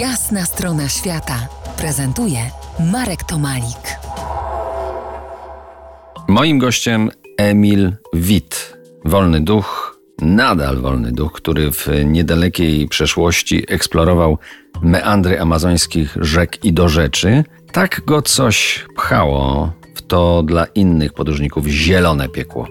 Jasna strona świata prezentuje Marek Tomalik. Moim gościem Emil Witt, wolny duch, nadal wolny duch, który w niedalekiej przeszłości eksplorował meandry amazońskich rzek i do rzeczy. Tak go coś pchało w to dla innych podróżników zielone piekło.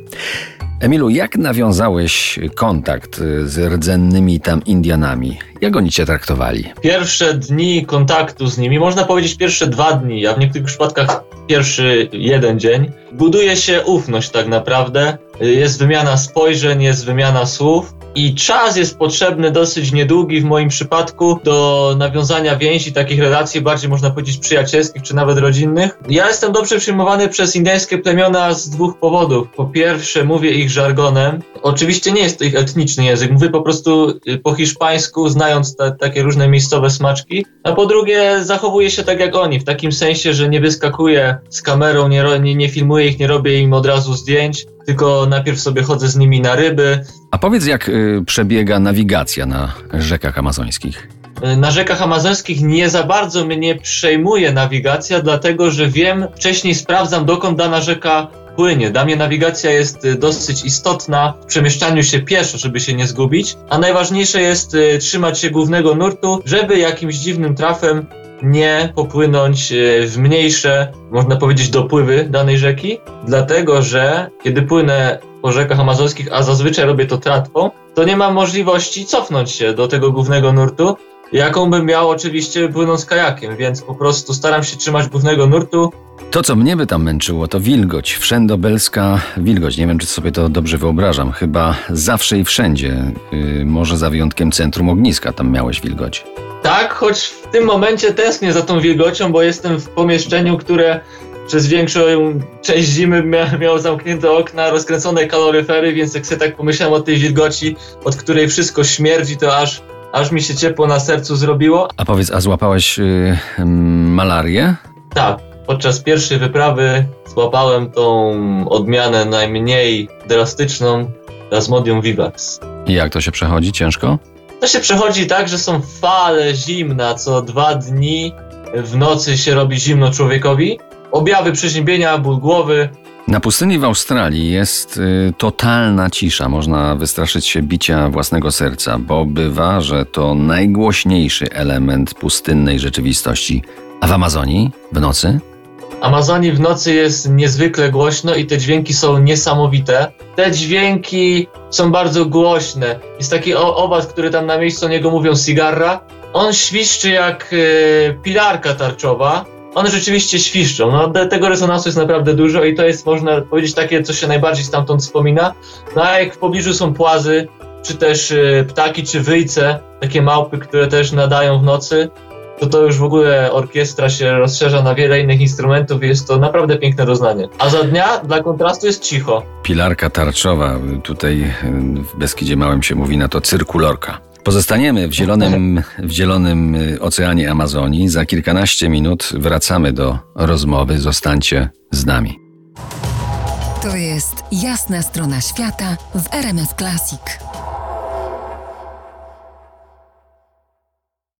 Emilu, jak nawiązałeś kontakt z rdzennymi tam Indianami? Jak oni cię traktowali? Pierwsze dni kontaktu z nimi, można powiedzieć pierwsze dwa dni, a w niektórych przypadkach pierwszy jeden dzień, buduje się ufność tak naprawdę. Jest wymiana spojrzeń, jest wymiana słów. I czas jest potrzebny dosyć niedługi w moim przypadku do nawiązania więzi, takich relacji bardziej można powiedzieć przyjacielskich czy nawet rodzinnych. Ja jestem dobrze przyjmowany przez indyjskie plemiona z dwóch powodów. Po pierwsze mówię ich żargonem. Oczywiście nie jest to ich etniczny język, mówię po prostu y, po hiszpańsku, znając te, takie różne miejscowe smaczki. A po drugie zachowuję się tak jak oni, w takim sensie, że nie wyskakuję z kamerą, nie, nie, nie filmuję ich, nie robię im od razu zdjęć tylko najpierw sobie chodzę z nimi na ryby. A powiedz, jak y, przebiega nawigacja na rzekach amazońskich? Y, na rzekach amazońskich nie za bardzo mnie przejmuje nawigacja, dlatego że wiem, wcześniej sprawdzam, dokąd dana rzeka płynie. Dla mnie nawigacja jest y, dosyć istotna w przemieszczaniu się pieszo, żeby się nie zgubić, a najważniejsze jest y, trzymać się głównego nurtu, żeby jakimś dziwnym trafem nie popłynąć e, w mniejsze, można powiedzieć, dopływy danej rzeki, dlatego że kiedy płynę po rzekach amazońskich, a zazwyczaj robię to tratwą, to nie mam możliwości cofnąć się do tego głównego nurtu, jaką bym miał oczywiście płynąc kajakiem, więc po prostu staram się trzymać głównego nurtu. To, co mnie by tam męczyło, to wilgoć, wszędobelska wilgoć. Nie wiem, czy sobie to dobrze wyobrażam. Chyba zawsze i wszędzie, yy, może za wyjątkiem centrum ogniska, tam miałeś wilgoć. Tak, choć w tym momencie tęsknię za tą wilgocią, bo jestem w pomieszczeniu, które przez większą część zimy mia miało zamknięte okna, rozkręcone kaloryfery, więc jak sobie tak pomyślałem o tej wilgoci, od której wszystko śmierdzi, to aż, aż mi się ciepło na sercu zrobiło. A powiedz, a złapałeś yy, malarię? Tak, podczas pierwszej wyprawy złapałem tą odmianę najmniej drastyczną, Plasmodium vivax. I jak to się przechodzi? Ciężko? To się przechodzi tak, że są fale zimna co dwa dni. W nocy się robi zimno człowiekowi. Objawy przeziębienia, ból głowy. Na pustyni w Australii jest y, totalna cisza. Można wystraszyć się bicia własnego serca, bo bywa, że to najgłośniejszy element pustynnej rzeczywistości. A w Amazonii w nocy Amazonii w nocy jest niezwykle głośno i te dźwięki są niesamowite. Te dźwięki są bardzo głośne. Jest taki owad, który tam na miejscu niego mówią cigarra. On świszczy jak yy, pilarka tarczowa. One rzeczywiście świszczą. No, tego rezonansu jest naprawdę dużo i to jest, można powiedzieć, takie, co się najbardziej stamtąd wspomina. No a jak w pobliżu są płazy, czy też yy, ptaki, czy wyjce, takie małpy, które też nadają w nocy, to to już w ogóle orkiestra się rozszerza na wiele innych instrumentów i jest to naprawdę piękne doznanie. A za dnia dla kontrastu jest cicho. Pilarka tarczowa, tutaj w Beskidzie Małym się mówi na to cyrkulorka. Pozostaniemy w zielonym, w zielonym oceanie Amazonii. Za kilkanaście minut wracamy do rozmowy. Zostańcie z nami. To jest jasna strona świata w RMS Classic.